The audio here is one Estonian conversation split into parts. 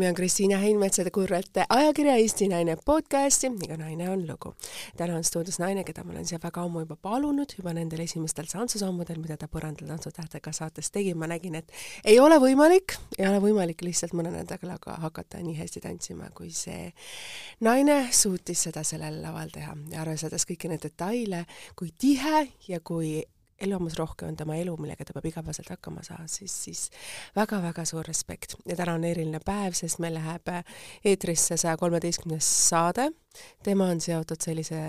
nimi on Kristiina Heinmets ja te kuulate ajakirja Eesti Naine podcasti, iga naine on lugu. täna on stuudios naine, keda ma olen siia väga ammu juba palunud, juba nendel esimestel tantsusammudel, mida ta Põrandal tantsutähtega saates tegi, ma nägin, et ei ole võimalik, ei ole võimalik lihtsalt mõne nädalaga hakata nii hästi tantsima, kui see naine suutis seda sellel laval teha ja arvestades kõiki neid detaile, kui tihe ja kui elamus rohke on tema elu, millega ta peab igapäevaselt hakkama saama, siis, siis väga-väga suur respekt. ja täna on eriline päev, sest meil läheb eetrisse saja kolmeteistkümnes saade. tema on seotud sellise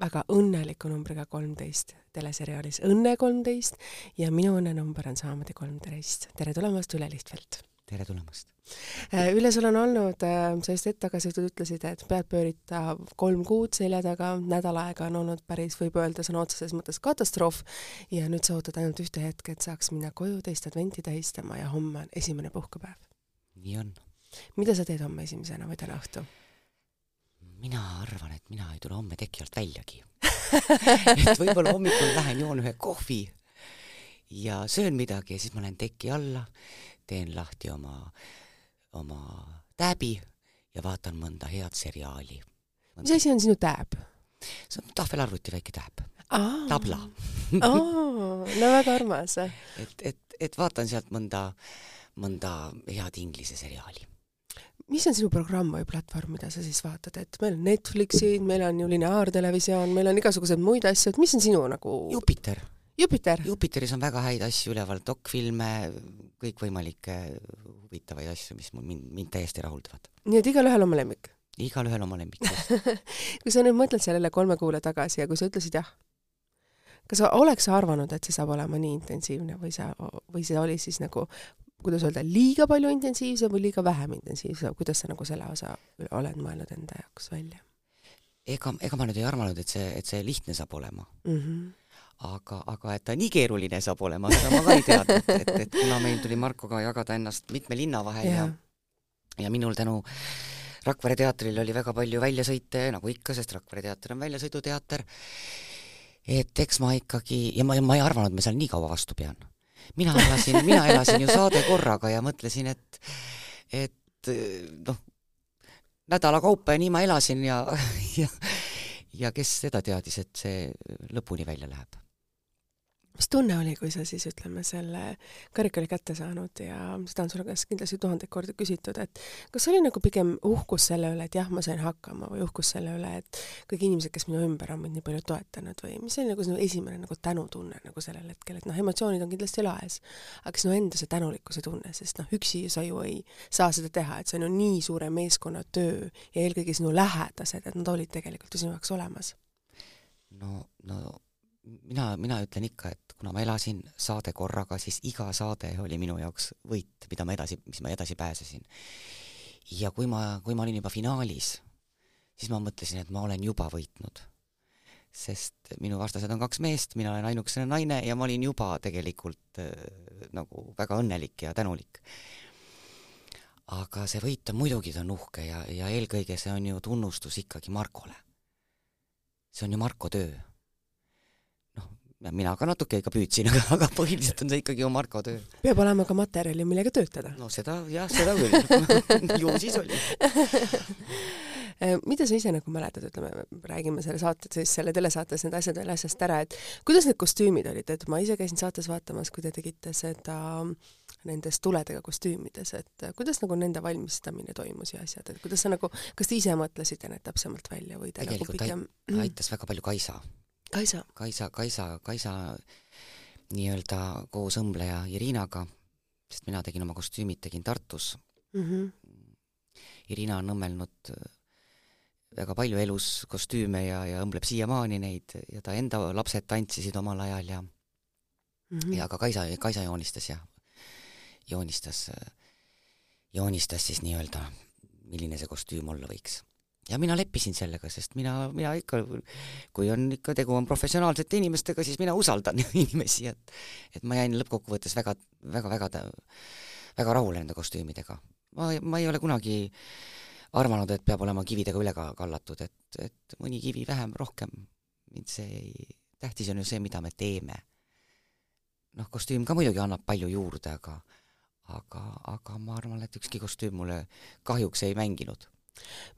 väga õnneliku numbriga kolmteist teleseriaalis Õnne kolmteist ja minu õnnenumber on samamoodi kolmteist. tere tulemast, Üle Lihtfeld! Tere tulemast! Äh, Ülle, sul on olnud, äh, sa just hetk tagasi ütlesid, et pead pöörita kolm kuud selja taga, nädal aega on olnud päris, võib öelda sõna otseses mõttes katastroof ja nüüd sa ootad ainult ühte hetke, et saaks minna koju teist adventi tähistama ja homme on esimene puhkepäev. nii on. mida sa teed homme esimesena või täna õhtul? mina arvan, et mina ei tule homme teki alt väljagi et võib-olla hommikul lähen joon ühe kohvi ja söön midagi ja siis ma lähen teki alla teen lahti oma, oma tääbi ja vaatan mõnda head seriaali. mis asi on sinu tääb? see on tahvelarvuti väike tääb. Tabla oh, no väga armas. et, et, et vaatan sealt mõnda, mõnda head inglise seriaali mis on sinu programm või platvorm, mida sa siis vaatad, et meil on Netflixid, meil on ju lineaartelevisioon, meil on igasuguseid muid asju, et mis on sinu nagu Jupiter Jupiter? Jupiteris on väga häid asju üleval, dokfilme, kõikvõimalikke huvitavaid asju, mis mul, mind, mind täiesti rahuldavad. nii et igalühel oma lemmik? igalühel oma lemmik kui sa nüüd mõtled sellele kolme kuule tagasi ja kui sa ütlesid jah, kas sa oleks arvanud, et see saab olema nii intensiivne või sa, või see oli siis nagu kuidas öelda, liiga palju intensiivsem või liiga vähem intensiivsem, kuidas sa nagu selle osa oled mõelnud enda jaoks välja? ega, ega ma nüüd ei arvanud, et see, et see lihtne saab olema mm. -hmm aga, aga et ta nii keeruline saab olema, seda ma ka ei teadnud, et, et kuna meil tuli Markoga jagada ennast mitme linna vahel ja, ja, ja minul tänu Rakvere teatril oli väga palju väljasõite, nagu ikka, sest Rakvere teater on väljasõiduteater, et eks ma ikkagi, ja ma, ma ei arvanud, ma seal nii kaua vastu pean. mina elasin, mina elasin ju saade korraga ja mõtlesin, et, et noh, nädala kaupa ja nii ma elasin ja, ja ja kes seda teadis, et see lõpuni välja läheb mis tunne oli, kui sa siis ütleme selle karika oli kätte saanud ja seda on sulle käest kindlasti tuhandeid kordi küsitud, et kas oli nagu pigem uhkus selle üle, et jah, ma sain hakkama või uhkus selle üle, et kõik inimesed, kes minu ümber on mind nii palju toetanud või mis oli nagu sinu esimene nagu tänutunne nagu sellel hetkel, et noh, emotsioonid on kindlasti laes, aga sinu enda see tänulikkuse tunne, sest noh, üksi sa ju ei saa seda teha, et see on ju nii suure meeskonna töö ja eelkõige sinu lähedased, et nad olid tegelikult ju sinu jaoks olemas. no, no mina, mina ütlen ikka, et kuna ma elasin saade korraga, siis iga saade oli minu jaoks võit, mida ma edasi, mis ma edasi pääsesin. ja kui ma, kui ma olin juba finaalis, siis ma mõtlesin, et ma olen juba võitnud. sest minu vastased on kaks meest, mina olen ainukesena naine ja ma olin juba tegelikult äh, nagu väga õnnelik ja tänulik. aga see võit on muidugi, ta on uhke ja, ja eelkõige see on ju tunnustus ikkagi Markole. see on ju Marko töö mina ka natuke ikka püüdsin, aga, aga põhiliselt on see ikkagi ju Marko töö. peab olema ka materjali, millega töötada. no seda jah, seda küll ju siis oli mida sa ise nagu mäletad, ütleme, räägime selle saate, siis selle telesaates need asjad veel asjast ära, et kuidas need kostüümid olid, et ma ise käisin saates vaatamas, kui te tegite seda nendes tuledega kostüümides, et kuidas nagu nende valmistamine toimus ja asjad, et kuidas sa nagu, kas te ise mõtlesite need täpsemalt välja või te nagu tegelikult nagu pigem aitas väga palju Kaisa Kaisa. Kaisa, Kaisa, Kaisa nii-öelda koos õmbleja Irinaga, sest mina tegin oma kostüümid, tegin Tartus mm. -hmm. Irina on õmmelnud äh, väga palju elus kostüüme ja, ja õmbleb siiamaani neid ja ta enda lapsed tantsisid omal ajal ja mm -hmm. ja ka Kaisa, Kaisa joonistas ja joonistas, joonistas siis nii-öelda, milline see kostüüm olla võiks ja mina leppisin sellega, sest mina, mina ikka, kui on ikka tegu on professionaalsete inimestega, siis mina usaldan inimesi, et et ma jäin lõppkokkuvõttes väga, väga, väga, väga rahule nende kostüümidega. ma, ma ei ole kunagi arvanud, et peab olema kividega üle ka kallatud, et, et mõni kivi vähem, rohkem, mind see ei, tähtis on ju see, mida me teeme. noh, kostüüm ka muidugi annab palju juurde, aga aga, aga ma arvan, et ükski kostüüm mulle kahjuks ei mänginud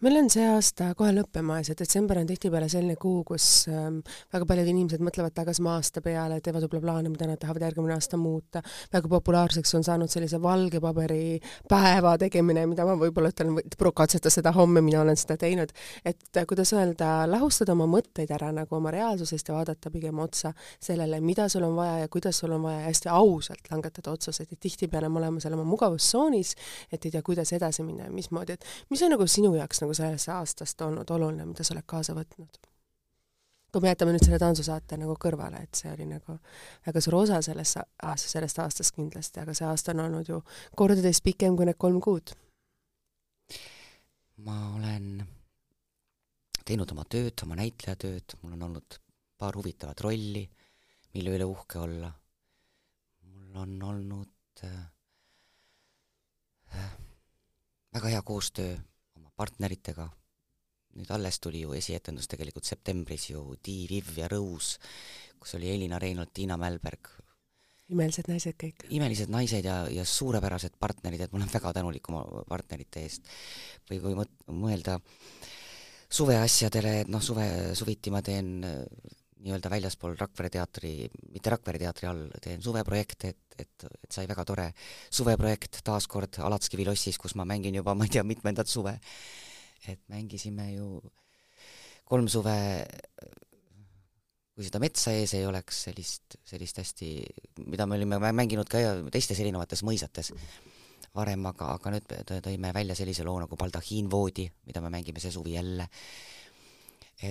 meil on see aasta kohe lõppemas ja detsember on tihtipeale selline kuu, kus ähm, väga paljud inimesed mõtlevad tagasi oma aasta peale, teevad võib-olla plaane, mida nad tahavad järgmine aasta muuta. väga populaarseks on saanud sellise valge paberi päeva tegemine, mida ma võib-olla ütlen, pro katseta seda homme, mina olen seda teinud. et äh, kuidas öelda, lahustada oma mõtteid ära nagu oma reaalsusest ja vaadata pigem otsa sellele, mida sul on vaja ja kuidas sul on vaja ja hästi ausalt langetada otsuseid, et tihtipeale me oleme seal oma mugavustsoonis, et ei tea, kuidas edasi minna ja mismoodi, et mis on nagu sinu jaoks nagu sellest aastast olnud oluline, mida sa oled kaasa võtnud? kui me jätame nüüd selle tantsusaate nagu kõrvale, et see oli nagu väga suur osa sellest, sellest aastast kindlasti, aga see aasta on olnud ju kordades pikem kui need kolm kuud. ma olen teinud oma tööd, oma näitlejatööd, mul on olnud paar huvitavat rolli, mille üle uhke olla. mul on olnud äh, äh väga hea koostöö partneritega, nüüd alles tuli ju esietendus tegelikult septembris ju Di, Viv ja Rõus, kus oli Elina Reinhold, Tiina Mälberg. imelised naised kõik. imelised naised ja, ja suurepärased partnerid, et ma olen väga tänulik oma partnerite eest. või kui mõt-, mõelda suveasjadele, et noh, suve, suviti ma teen nii-öelda väljaspool Rakvere teatri, mitte Rakvere teatri all, teen suveprojekte, et, et, et sai väga tore suveprojekt taas kord Alatskivi lossis, kus ma mängin juba, ma ei tea, mitmendat suve. et mängisime ju kolm suve, kui seda metsa ees ei oleks, sellist, sellist hästi, mida me olime mänginud ka teistes erinevates mõisates varem, aga, aga nüüd tõime välja sellise loo nagu Baldahiinvoodi, mida me mängime see suvi jälle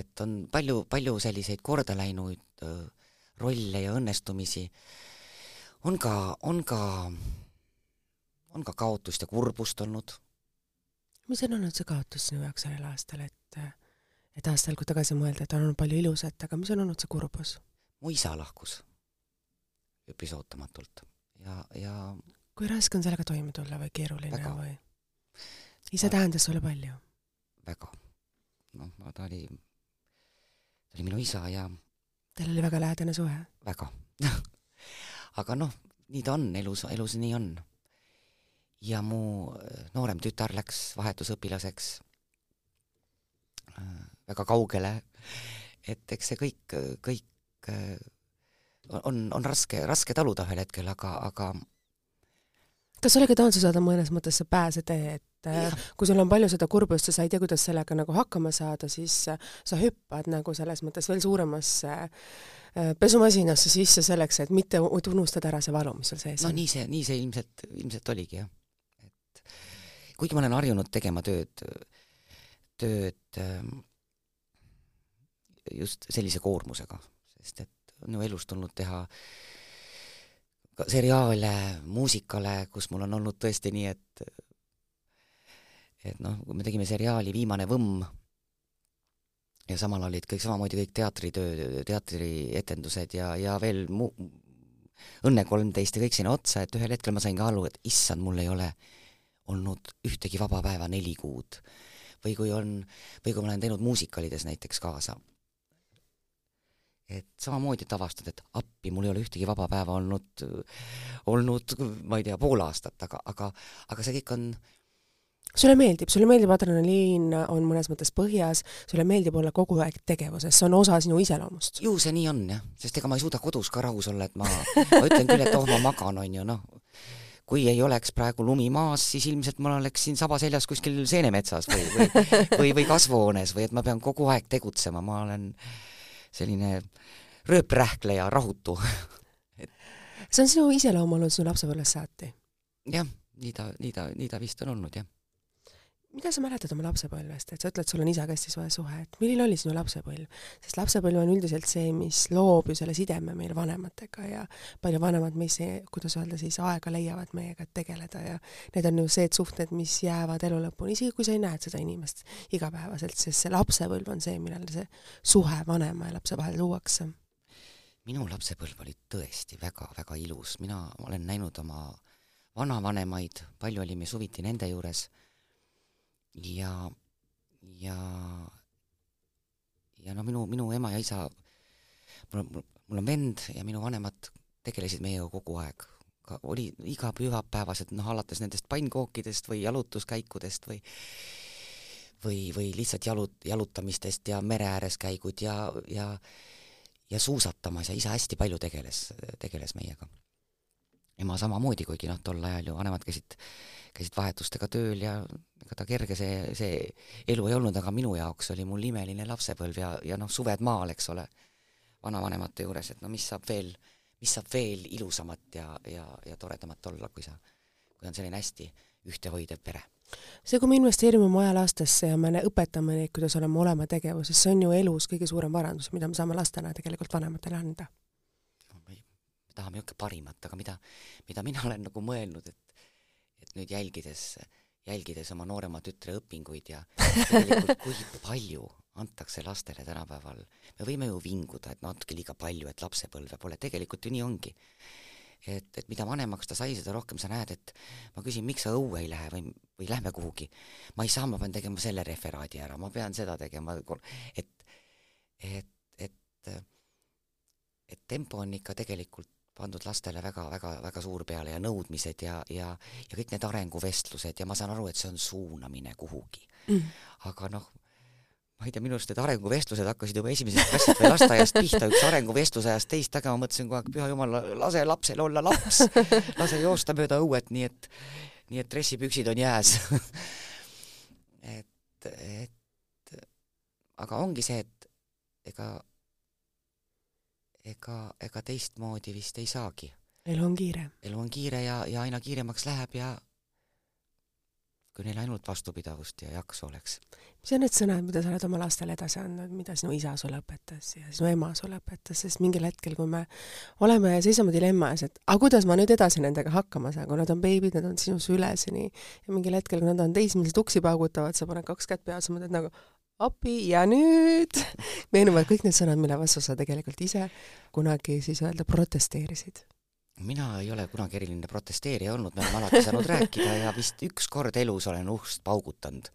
et on palju, palju selliseid korda läinud rolle ja õnnestumisi, on ka, on ka, on ka kaotust ja kurbust olnud. mis on olnud see kaotus sinu jaoks sellel aastal, et, et aastal, kui tagasi mõelda, et on olnud palju ilusat, aga mis on olnud see kurbus? mu isa lahkus üpris ootamatult ja, ja kui raske on sellega toime tulla või keeruline väga. või? isa tähendas sulle palju? väga. noh, ta oli ta oli minu isa ja Teil oli väga lähedane suhe? väga aga noh, nii ta on, elus, elus nii on. ja mu äh, noorem tütar läks vahetusõpilaseks äh, väga kaugele, et eks see kõik, kõik äh, on, on raske, raske taluda ühel hetkel, aga, aga kas sellega tantsusaade mõnes mõttes see pääsetee, et ja. kui sul on palju seda kurbust ja sa ei tea, kuidas sellega nagu hakkama saada, siis sa hüppad nagu selles mõttes veel suuremasse äh, pesumasinasse sisse selleks, et mitte unustada ära see valu, mis sul sees no, on. no nii see, nii see ilmselt, ilmselt oligi jah. et kuigi ma olen harjunud tegema tööd, tööd ähm, just sellise koormusega, sest et on ju elus tulnud teha äh, seriaale, muusikale, kus mul on olnud tõesti nii, et et noh, kui me tegime seriaali Viimane võmm ja samal olid kõik samamoodi kõik teatritöö, teatrietendused ja, ja veel mu-, Õnne kolmteist ja kõik sinna otsa, et ühel hetkel ma sain ka aru, et issand, mul ei ole olnud ühtegi vaba päeva neli kuud. või kui on, või kui ma olen teinud muusikalides näiteks kaasa et samamoodi, et avastad, et appi, mul ei ole ühtegi vaba päeva olnud, olnud ma ei tea, pool aastat, aga, aga, aga see kõik on sulle meeldib, sulle meeldib adrenaliin, on mõnes mõttes põhjas, sulle meeldib olla kogu aeg tegevuses, see on osa sinu iseloomust? ju see nii on jah, sest ega ma ei suuda kodus ka rahus olla, et ma, ma ütlen küll, et oh, ma magan, on ju, noh, kui ei oleks praegu lumi maas, siis ilmselt ma oleksin saba seljas kuskil seenemetsas või, või, või, või kasvuhoones või et ma pean kogu aeg tegutsema, ma olen selline rööprähkleja, rahutu see on sinu iseloom olnud sinu lapsepõlvest saati? jah, nii ta, nii ta, nii ta vist on olnud, jah. Mida sa mäletad oma lapsepõlvest, et sa ütled, sul on isaga hästi soe suhe, et milline oli sinu lapsepõlv? sest lapsepõlv on üldiselt see, mis loob ju selle sideme meil vanematega ja palju vanemad meis, kuidas öelda siis, aega leiavad meiega, et tegeleda ja need on ju need suhted, mis jäävad elu lõpuni, isegi kui sa ei näe seda inimest igapäevaselt, sest see lapsepõlv on see, millal see suhe vanema ja lapse vahel luuakse. Minu lapsepõlv oli tõesti väga-väga ilus, mina olen näinud oma vanavanemaid, palju olime suviti nende juures ja, ja, ja no minu, minu ema ja isa, mul on, mul on vend ja minu vanemad tegelesid meiega kogu aeg, ka oli iga pühapäevased, noh, alates nendest pannkookidest või jalutuskäikudest või või, või lihtsalt jalut-, jalutamistest ja mere ääres käigud ja, ja ja suusatamas ja isa hästi palju tegeles, tegeles meiega. Ema samamoodi, kuigi noh, tol ajal ju vanemad käisid, käisid vahetustega tööl ja ega ta kerge see, see elu ei olnud, aga minu jaoks oli mul imeline lapsepõlv ja, ja noh, suved maal, eks ole, vanavanemate juures, et no mis saab veel, mis saab veel ilusamat ja, ja, ja toredamat olla, kui sa, kui on selline hästi ühtehoidev pere see, kui me investeerime oma ajalastesse ja me õpetame neid, kuidas olema olema tegevuses, see on ju elus kõige suurem varandus, mida me saame lastena tegelikult vanematele anda. Me tahame ikka parimat, aga mida, mida mina olen nagu mõelnud, et, et nüüd jälgides, jälgides oma noorema tütre õpinguid ja tegelikult kui palju antakse lastele tänapäeval, me võime ju vinguda, et natuke liiga palju, et lapsepõlve pole, tegelikult ju nii ongi et, et mida vanemaks ta sai, seda rohkem sa näed, et ma küsin, miks sa õue ei lähe või, või lähme kuhugi. ma ei saa, ma pean tegema selle referaadi ära, ma pean seda tegema, et, et, et, et tempo on ikka tegelikult pandud lastele väga-väga-väga suur peale ja nõudmised ja, ja, ja kõik need arenguvestlused ja ma saan aru, et see on suunamine kuhugi. Mm.. aga noh, ma ei tea, minu arust need arenguvestlused hakkasid juba esimesest klassist või lasteaiast pihta, üks arenguvestlus ajas teist taga, ma mõtlesin kogu aeg, püha jumal, lase lapsel olla laps, lase joosta mööda õuet, nii et, nii et dressipüksid on jääs. Et, et aga ongi see, et ega, ega, ega teistmoodi vist ei saagi. elu on kiire. elu on kiire ja, ja aina kiiremaks läheb ja kui neil ainult vastupidavust ja jaksu oleks. mis on need sõnad, mida sa oled oma lastele edasi andnud, mida sinu isa sulle õpetas ja sinu ema sulle õpetas, sest mingil hetkel, kui me oleme ja seisame dilemma ees, et aga kuidas ma nüüd edasi nendega hakkama saan, kui nad on beebid, nad on sinu süleseni ja mingil hetkel, kui nad on teismelised uksi paugutavad, sa paned kaks kätt peale, sa mõtled nagu appi ja nüüd meenuvad kõik need sõnad, mille vastu sa tegelikult ise kunagi siis öelda protesteerisid mina ei ole kunagi eriline protesteerija olnud, me oleme alati saanud rääkida ja vist üks kord elus olen ust paugutanud.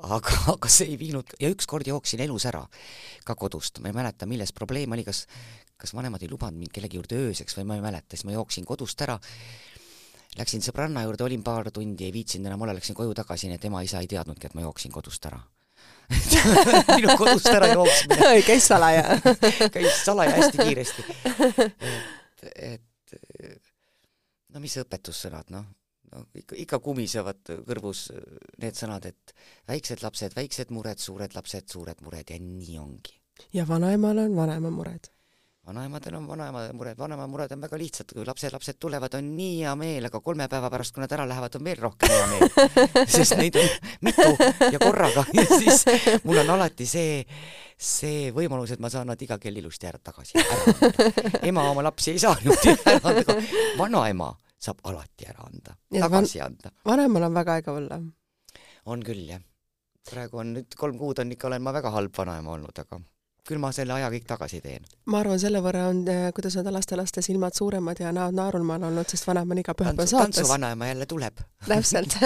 aga, aga see ei viinud ja ükskord jooksin elus ära ka kodust, ma ei mäleta, milles probleem oli, kas, kas vanemad ei lubanud mind kellegi juurde ööseks või ma ei mäleta, siis ma jooksin kodust ära. Läksin sõbranna juurde, olin paar tundi, ei viitsinud enam olla, läksin koju tagasi, nii et ema-isa ei teadnudki, et ma jooksin kodust ära minu kodust ära jooksmine käis salaja käis salaja hästi kiiresti. et, et no mis õpetussõnad, noh, no ikka, ikka kumisevad kõrvus need sõnad, et väiksed lapsed, väiksed mured, suured lapsed, suured mured ja nii ongi. ja vanaemal on vanaema mured vanaemadel on vanaema mured, vanaema mured on väga lihtsad, kui lapselapsed tulevad, on nii hea meel, aga kolme päeva pärast, kui nad ära lähevad, on veel rohkem hea meel. sest neid on mitu ja korraga ja siis mul on alati see, see võimalus, et ma saan nad iga kell ilusti ära tagasi ära anda. ema oma lapsi ei saa niimoodi ära anda, aga vanaema saab alati ära anda, tagasi van anda. vanemal on väga äge olla. on küll, jah. praegu on nüüd kolm kuud on ikka, olen ma väga halb vanaema olnud, aga küll ma selle aja kõik tagasi teen. ma arvan, selle võrra on, äh, kuidas öelda, lastelaste silmad suuremad ja näod naerulmaal olnud, sest vanaema on iga pühapäev saates. tantsuvanaema jälle tuleb. täpselt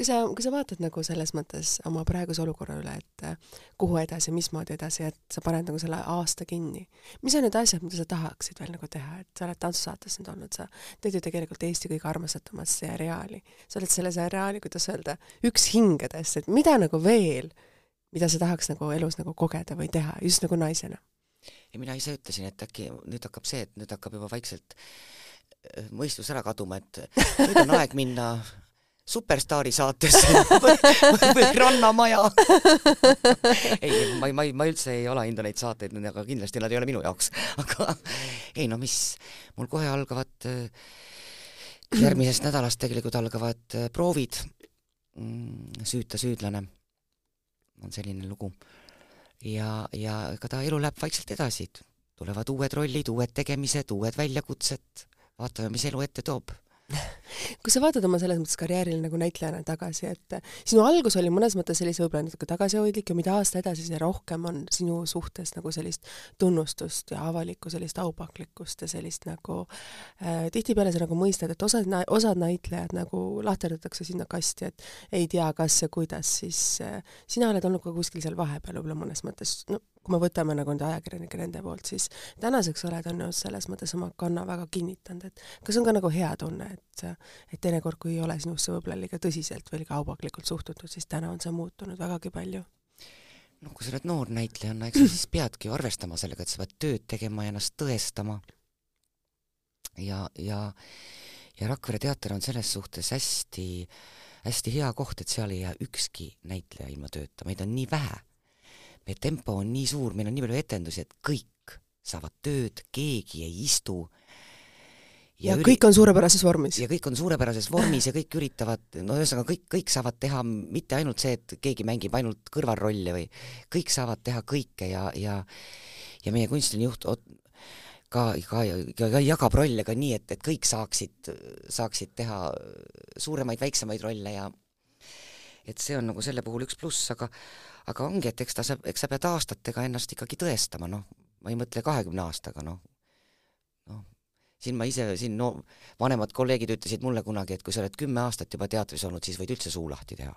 kui sa, kui sa vaatad nagu selles mõttes oma praeguse olukorra üle, et äh, kuhu edasi, mismoodi edasi, et sa paned nagu selle aasta kinni, mis on need asjad, mida sa tahaksid veel nagu teha, et sa oled tantsusaates nüüd olnud, sa teed ju tegelikult Eesti kõige armastatumat seriaali. sa oled selle seriaali, kuidas öelda, üks hingedest, et mida nagu veel mida sa tahaks nagu elus nagu kogeda või teha, just nagu naisena? ja mina ise ütlesin, et äkki nüüd hakkab see, et nüüd hakkab juba vaikselt äh, mõistus ära kaduma, et nüüd on aeg minna superstaari saatesse või Rannamaja ei, ma ei, ma ei, ma üldse ei alahinda neid saateid, aga kindlasti nad ei ole minu jaoks. aga ei no mis, mul kohe algavad äh, järgmisest nädalast tegelikult algavad äh, proovid, mm, süüta süüdlane on selline lugu. ja, ja ega ta elu läheb vaikselt edasi, tulevad uued rollid, uued tegemised, uued väljakutsed, vaatame, mis elu ette toob kui sa vaatad oma selles mõttes karjäärile nagu näitlejana tagasi, et sinu algus oli mõnes mõttes sellise võib-olla natuke tagasihoidlik ja mida aasta edasi, seda rohkem on sinu suhtes nagu sellist tunnustust ja avalikku sellist aupaklikkust ja sellist nagu äh, tihtipeale sa nagu mõistad, et osad, osad näitlejad nagu lahterdatakse sinna kasti, et ei tea, kas ja kuidas, siis äh, sina oled olnud ka kuskil seal vahepeal võib-olla mõnes mõttes, no kui me võtame nagu nende ajakirjanike nende poolt, siis tänaseks oled on ju selles mõttes oma kanna väga kinnitanud, et kas on ka nagu hea tunne, et et teinekord, kui ei ole sinusse võib-olla liiga tõsiselt või liiga aupaklikult suhtutud, siis täna on see muutunud vägagi palju? noh, kui sa oled noor näitlejana, eks sa siis peadki arvestama sellega, et sa pead tööd tegema ja ennast tõestama. ja, ja, ja Rakvere teater on selles suhtes hästi, hästi hea koht, et seal ei jää ükski näitleja ilma tööta, meid on nii vähe meie tempo on nii suur, meil on nii palju etendusi, et kõik saavad tööd, keegi ei istu. ja, ja üri... kõik on suurepärases vormis. ja kõik on suurepärases vormis ja kõik üritavad, no ühesõnaga kõik, kõik saavad teha mitte ainult see, et keegi mängib ainult kõrvalrolle või kõik saavad teha kõike ja, ja ja meie kunstiline juht ka, ka, ka jagab rolle ka nii, et, et kõik saaksid, saaksid teha suuremaid, väiksemaid rolle ja et see on nagu selle puhul üks pluss, aga aga ongi, et eks ta saab, eks sa pead aastatega ennast ikkagi tõestama, noh, ma ei mõtle kahekümne aastaga, noh, noh, siin ma ise, siin no vanemad kolleegid ütlesid mulle kunagi, et kui sa oled kümme aastat juba teatris olnud, siis võid üldse suu lahti teha.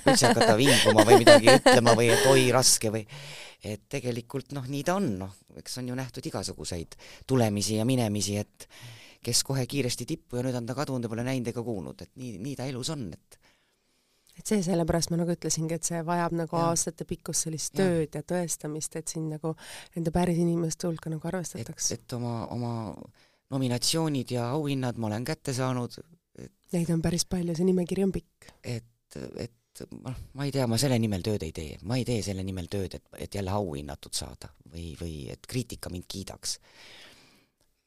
üldse hakata vinguma või midagi ütlema või et oi, raske või. Et tegelikult noh, nii ta on, noh, eks on ju nähtud igasuguseid tulemisi ja minemisi, et kes kohe kiiresti tippu ja nüüd on ta kadunud ja pole näinud ega kuulnud, et nii, nii ta elus on, et et see, sellepärast ma nagu ütlesingi, et see vajab nagu aastatepikkust sellist ja. tööd ja tõestamist, et siin nagu nende päris inimeste hulka nagu arvestatakse. et oma, oma nominatsioonid ja auhinnad ma olen kätte saanud. Neid on päris palju, see nimekiri on pikk. et, et noh, ma ei tea, ma selle nimel tööd ei tee, ma ei tee selle nimel tööd, et, et jälle auhinnatud saada või, või et kriitika mind kiidaks.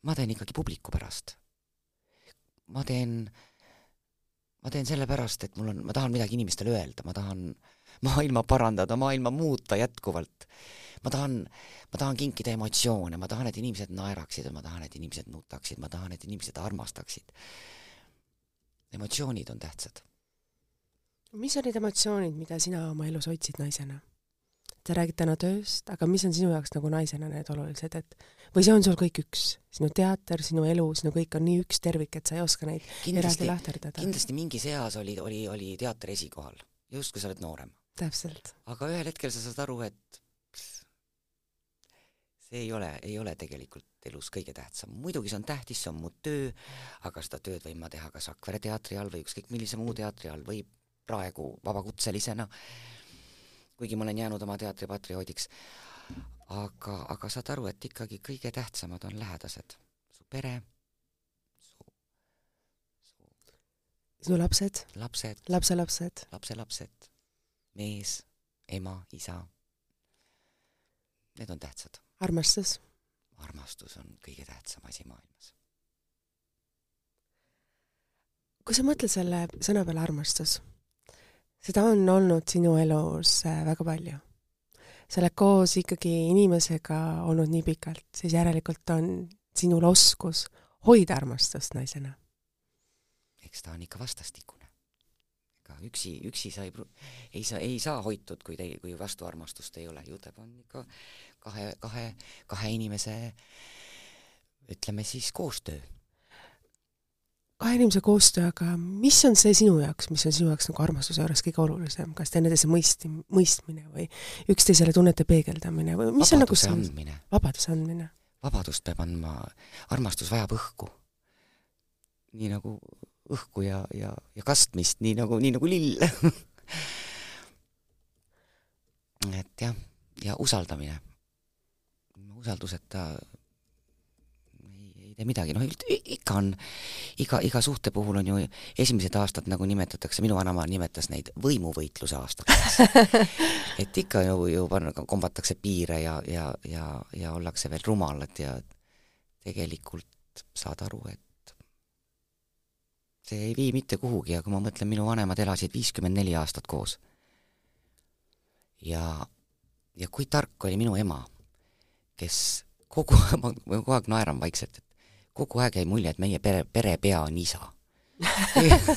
ma teen ikkagi publiku pärast. ma teen äh, ma teen sellepärast, et mul on, ma tahan midagi inimestele öelda, ma tahan maailma parandada, maailma muuta jätkuvalt. ma tahan, ma tahan kinkida emotsioone, ma tahan, et inimesed naeraksid, ma tahan, et inimesed nutaksid, ma tahan, et inimesed armastaksid. emotsioonid on tähtsad. mis olid emotsioonid, mida sina oma elus hoidsid naisena? Sa räägid täna tööst, aga mis on sinu jaoks nagu naisena need olulised, et või see on sul kõik üks, sinu teater, sinu elu, sinu kõik on nii üks tervik, et sa ei oska neid eraldi lahterdada? kindlasti mingis eas oli, oli, oli teater esikohal, just kui sa oled noorem. täpselt. aga ühel hetkel sa saad aru, et see ei ole, ei ole tegelikult elus kõige tähtsam. muidugi see on tähtis, see on mu töö, aga seda tööd võin ma teha kas Rakvere teatri all või ükskõik millise muu teatri all või praegu vabakutselisena kuigi ma olen jäänud oma teatri patrioodiks. aga, aga saad aru, et ikkagi kõige tähtsamad on lähedased, su pere, su, su sinu lapsed, lapsed, lapselapsed, lapselapsed, mees, ema, isa. Need on tähtsad. armastus? armastus on kõige tähtsam asi maailmas. kui sa mõtled selle sõna peale armastus seda on olnud sinu elus äh, väga palju. sa oled koos ikkagi inimesega olnud nii pikalt, siis järelikult on sinul oskus hoida armastust naisena. eks ta on ikka vastastikune. ega üksi, üksi sa ei, ei saa, ei saa hoitud, kui tei-, kui vastuarmastust ei ole, ju ta on ikka kahe, kahe, kahe inimese ütleme siis koostöö kahe inimese koostöö, aga mis on see sinu jaoks, mis on sinu jaoks nagu armastuse juures kõige olulisem, kas teineteise mõisti-, mõistmine või üksteisele tunnete peegeldamine või mis vabaduse on nagu andmine. vabaduse andmine. vabadust peab andma, armastus vajab õhku. nii nagu õhku ja, ja, ja kastmist, nii nagu, nii nagu lill et jah, ja usaldamine. usalduseta tee midagi, noh ikka on, iga, iga suhte puhul on ju esimesed aastad, nagu nimetatakse, minu vanaema nimetas neid võimuvõitluse aastateks et ikka ju, ju kombatakse piire ja, ja, ja, ja ollakse veel rumalad ja tegelikult saad aru, et see ei vii mitte kuhugi ja kui ma mõtlen, minu vanemad elasid viiskümmend neli aastat koos. ja, ja kui tark oli minu ema, kes kogu ma kogu aeg naeran vaikselt, et kogu aeg jäi mulje, et meie pere, perepea on isa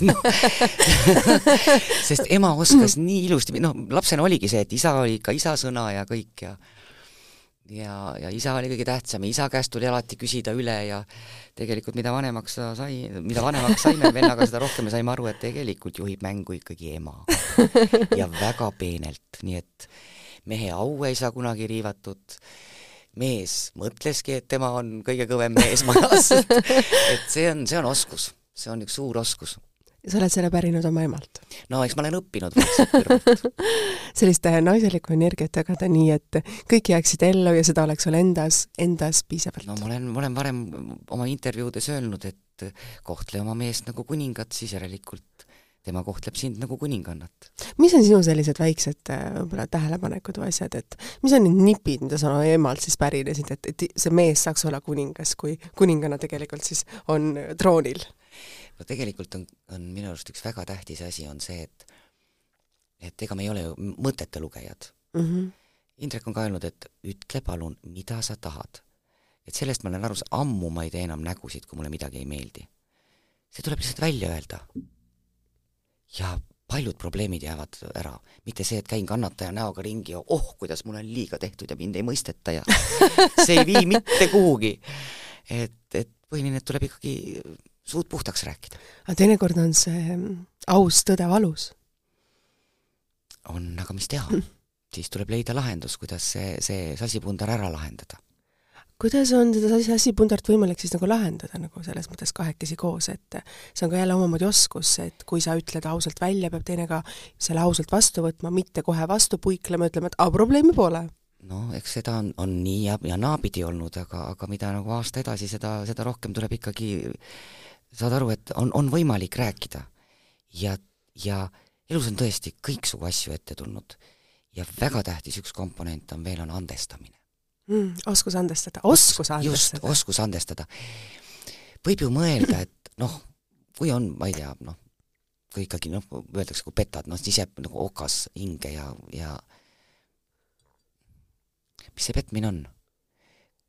no, sest ema oskas nii ilusti, noh, lapsena oligi see, et isa oli ikka isa sõna ja kõik ja ja, ja isa oli kõige tähtsam ja isa käest tuli alati küsida üle ja tegelikult mida vanemaks sa sai, mida vanemaks saime vennaga, seda rohkem me saime aru, et tegelikult juhib mängu ikkagi ema. ja väga peenelt, nii et mehe au ei saa kunagi riivatud, mees. Mõtleski, et tema on kõige kõvem mees majas, et see on, see on oskus, see on üks suur oskus. Sa oled selle pärinud oma emalt? no eks ma olen õppinud vaikselt kõrvalt. Sellist naiselikku energiat jagada nii, et kõik jääksid ellu ja seda oleks sul endas, endas piisavalt? no ma olen, ma olen varem oma intervjuudes öelnud, et kohtle oma meest nagu kuningat, siis järelikult tema kohtleb sind nagu kuningannat. mis on sinu sellised väiksed äh, võib-olla tähelepanekud või asjad, et mis on need nipid, mida sa emalt siis pärinesid, et, et see mees saaks olla kuningas, kui kuninganna tegelikult siis on troonil? no tegelikult on, on minu arust üks väga tähtis asi, on see, et et ega me ei ole ju mõtete lugejad mm. -hmm. Indrek on ka öelnud, et ütle palun, mida sa tahad. et sellest ma olen aru saanud, ammu ma ei tee enam nägusid, kui mulle midagi ei meeldi. see tuleb lihtsalt välja öelda. Ja paljud probleemid jäävad ära, mitte see, et käin kannataja näoga ringi ja oh, kuidas mul on liiga tehtud ja mind ei mõisteta ja see ei vii mitte kuhugi. et, et põhiline, et tuleb ikkagi suud puhtaks rääkida. aga teinekord on see aus tõde valus. on, aga mis teha siis tuleb leida lahendus, kuidas see, see sassipundar ära lahendada. Kuidas on seda sassipundart võimalik siis nagu lahendada nagu selles mõttes kahekesi koos, et see on ka jälle omamoodi oskus, et kui sa ütled ausalt välja, peab teine ka selle ausalt vastu võtma, mitte kohe vastu puiklema, ütlema, et aa, probleemi pole. No eks seda on, on nii ja, ja naapidi olnud, aga, aga mida nagu aasta edasi, seda, seda rohkem tuleb ikkagi saad aru, et on, on võimalik rääkida. Ja, ja elus on tõesti kõiksugu asju ette tulnud. Ja väga tähtis üks komponent on veel, on andestamine mm,. oskus andestada, oskus andestada. just, oskus andestada. võib ju mõelda, et noh, kui on, ma ei tea, noh, kui ikkagi noh, öeldakse, kui petad, noh siis jääb nagu okas hinge ja, ja mis see petmine on?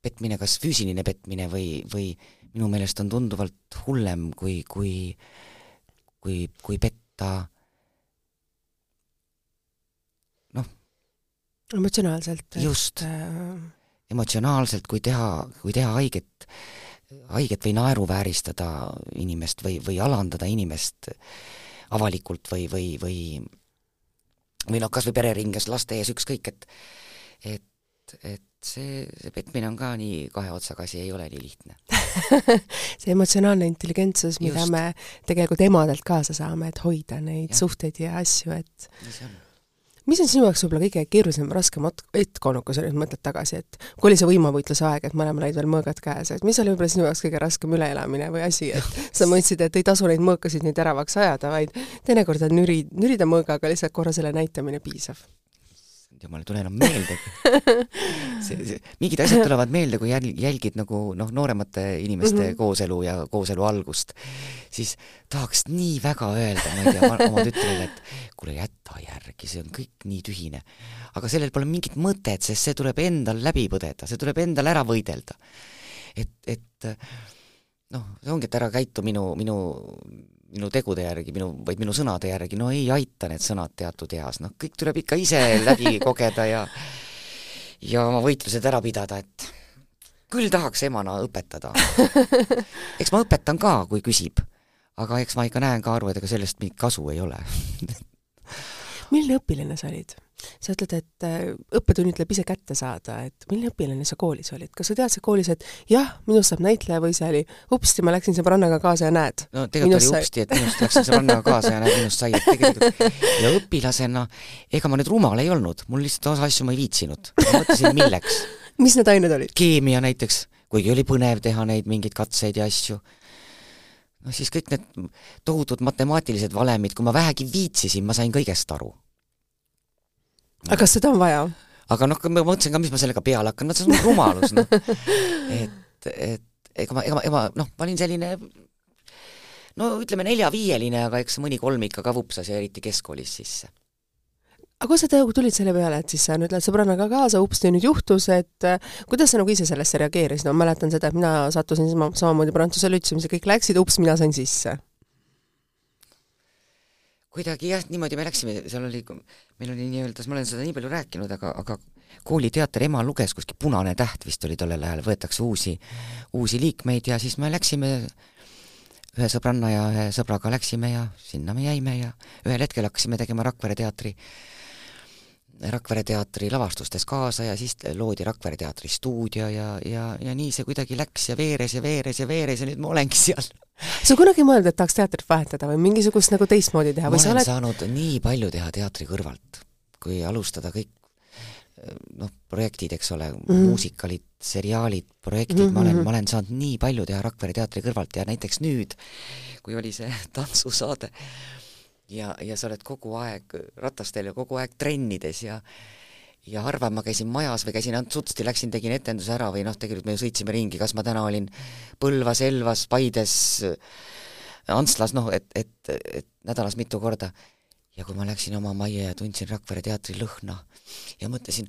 petmine, kas füüsiline petmine või, või minu meelest on tunduvalt hullem, kui, kui, kui, kui petta noh. emotsionaalselt. just äh.... emotsionaalselt, kui teha, kui teha haiget, haiget või naeruvääristada inimest või, või alandada inimest avalikult või, või, või või noh, kas või pereringes, laste ees, ükskõik, et et, et see, see petmine on ka nii kahe otsaga asi, ei ole nii lihtne see emotsionaalne intelligentsus, mida Just. me tegelikult emadelt kaasa saame, et hoida neid ja. suhteid ja asju, et mis on sinu jaoks võib-olla kõige keerulisem, raskem hetk olnud, kui sa nüüd mõtled tagasi, et kui oli see võimavõitluse aeg, et mõlemal olid veel mõõgad käes, et mis oli võib-olla sinu jaoks kõige raskem üleelamine või asi, et sa mõtlesid, et ei tasu neid mõõkasid nii teravaks ajada, vaid teinekord on nüri, nürida mõõgaga lihtsalt korra selle näitamine piisav jumal ei tule enam meeldegi see, see, mingid asjad tulevad meelde, kui jäl-, jälgid nagu noh, nooremate inimeste mm -hmm. kooselu ja kooselu algust, siis tahaks nii väga öelda, ma ei tea, oma tütrele, et kuule, jäta järgi, see on kõik nii tühine. aga sellel pole mingit mõtet, sest see tuleb endal läbi põdeda, see tuleb endal ära võidelda. et, et noh, see ongi, et ära käitu minu, minu minu tegude järgi, minu, vaid minu sõnade järgi, no ei aita need sõnad teatud eas, noh, kõik tuleb ikka ise läbi kogeda ja ja oma võitlused ära pidada, et küll tahaks emana õpetada. eks ma õpetan ka, kui küsib, aga eks ma ikka näen ka aru, et ega sellest mingit kasu ei ole milline õpilane sa olid? Sa ütled, et äh, õppetund tuleb ise kätte saada, et milline õpilane sa koolis olid, kas sa teadsid koolis, et jah, minust saab näitleja või see oli upsti, ma läksin sõbrannaga kaasa ja näed? no tegelikult oli upsti, et minust läksin sõbrannaga kaasa ja näed, minust sai, et tegelikult ja õpilasena, ega ma nüüd rumal ei olnud, mul lihtsalt osa asju ma ei viitsinud, ma mõtlesin, milleks mis need ained olid? keemia näiteks, kuigi oli põnev teha neid mingeid katseid ja asju noh, siis kõik need tohutud matemaatilised valemid, kui ma vähegi viitsisin, ma sain kõigest aru. Aga seda on vaja? aga noh, ma mõtlesin ka, mis ma sellega peale hakkan, no see on rumalus, noh. et, et ega ma, ega ma, ega ma noh, ma olin selline no ütleme nelja-viieline, aga eks mõni kolmik ka vupsas ja eriti keskkoolis sisse aga kuidas sa nagu tulid selle peale, et siis sa nüüd lähed sõbrannaga kaasa, upsti nüüd juhtus, et äh, kuidas sa nagu ise sellesse reageerisid, ma mäletan seda, et mina sattusin sama, samamoodi Prantsuse lütseumisse, kõik läksid, ups, mina sain sisse. Kuidagi jah, niimoodi me läksime, seal oli, meil oli nii-öelda, ma olen seda nii palju rääkinud, aga, aga kooliteater ema luges kuskil Punane täht vist oli tollel ajal, võetakse uusi, uusi liikmeid ja siis me läksime ühe sõbranna ja ühe sõbraga läksime ja sinna me jäime ja ühel hetkel hakkasime tegema Rakvere teatri Rakvere teatri lavastustes kaasa ja siis loodi Rakvere teatri stuudio ja, ja, ja nii see kuidagi läks ja veeres ja veeres ja veeres ja nüüd ma olengi seal. Sa kunagi mõelnud, et tahaks teatrit vahetada või mingisugust nagu teistmoodi teha ma või sa olen oled saanud nii palju teha teatri kõrvalt, kui alustada kõik noh, projektid, eks ole mm, -hmm. muusikalid, seriaalid, projektid mm, -hmm. ma olen, Mhm. ma olen saanud nii palju teha Rakvere teatri kõrvalt ja näiteks nüüd, kui oli see tantsusaade ja, ja sa oled kogu aeg ratastel ja kogu aeg trennides ja ja harva ma käisin majas või käisin ainult sutsti, läksin, tegin etenduse ära või noh, tegelikult me ju sõitsime ringi, kas ma täna olin Põlvas, Elvas, Paides, Antslas, noh, et, et, et nädalas mitu korda. ja kui ma läksin oma majja ja tundsin Rakvere teatri lõhna ja mõtlesin,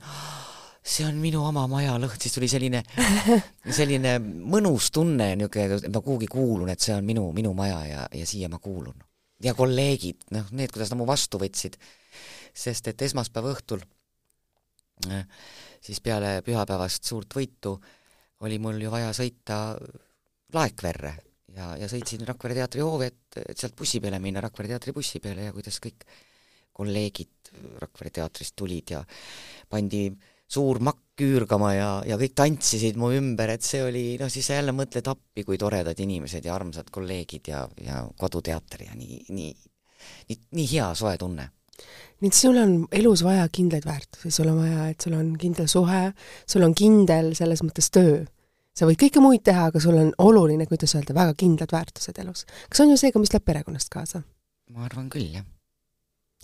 see on minu oma maja lõhn, siis tuli selline, selline mõnus tunne, niisugune, et ma kuhugi kuulun, et see on minu, minu maja ja, ja siia ma kuulun. ja kolleegid, noh, need, kuidas nad mu vastu võtsid, sest et esmaspäeva õhtul siis peale pühapäevast suurt võitu oli mul ju vaja sõita Laekverre ja, ja sõitsin Rakvere teatri hoovi, et, et sealt bussi peale minna, Rakvere teatri bussi peale ja kuidas kõik kolleegid Rakvere teatrist tulid ja pandi suur makk küürgama ja, ja kõik tantsisid mu ümber, et see oli, noh siis sa jälle mõtled appi, kui toredad inimesed ja armsad kolleegid ja, ja koduteater ja nii, nii, nii, nii hea soe tunne nii et sul on elus vaja kindlaid väärtusi, sul on vaja, et sul on kindel suhe, sul on kindel selles mõttes töö. sa võid kõike muid teha, aga sul on oluline, kuidas öelda, väga kindlad väärtused elus. kas on ju see ka, mis läheb perekonnast kaasa? ma arvan küll, jah.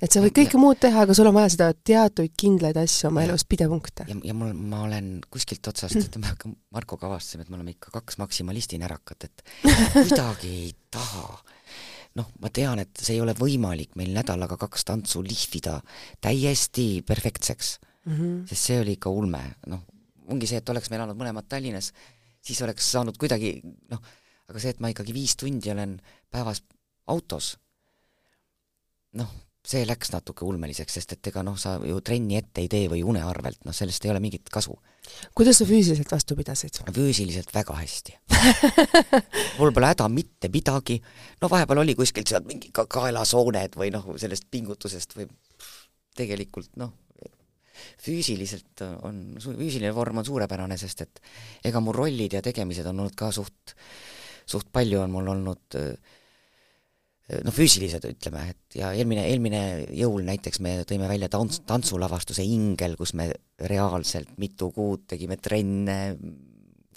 et sa võid kõike muud teha, aga sul on vaja seda teatuid kindlaid asju oma Ja. elus, pidepunkte. ja, ja mul, ma olen kuskilt otsast, ütleme, ka Markoga avastasime, et me oleme ikka kaks maksimalisti närakat, et kuidagi ei taha. Noh, ma tean, et see ei ole võimalik meil nädalaga kaks tantsu lihvida täiesti perfektseks, Mm -hmm. sest see oli ikka ulme, noh, ongi see, et oleks me elanud mõlemad Tallinnas, siis oleks saanud kuidagi noh, aga see, et ma ikkagi viis tundi olen päevas autos, noh, see läks natuke ulmeliseks, sest et ega noh, sa ju trenni ette ei tee või une arvelt, noh sellest ei ole mingit kasu. kuidas sa füüsiliselt vastu pidasid? füüsiliselt väga hästi. mul pole häda mitte midagi, no vahepeal oli kuskilt sealt mingi ka kaelasooned või noh, sellest pingutusest või tegelikult noh, füüsiliselt on, füüsiline vorm on suurepärane, sest et ega mu rollid ja tegemised on olnud ka suht, suht palju on mul olnud äh, noh, füüsilised ütleme, et ja eelmine, eelmine jõul näiteks me tõime välja tants-, tantsulavastuse Ingel, kus me reaalselt mitu kuud tegime trenne,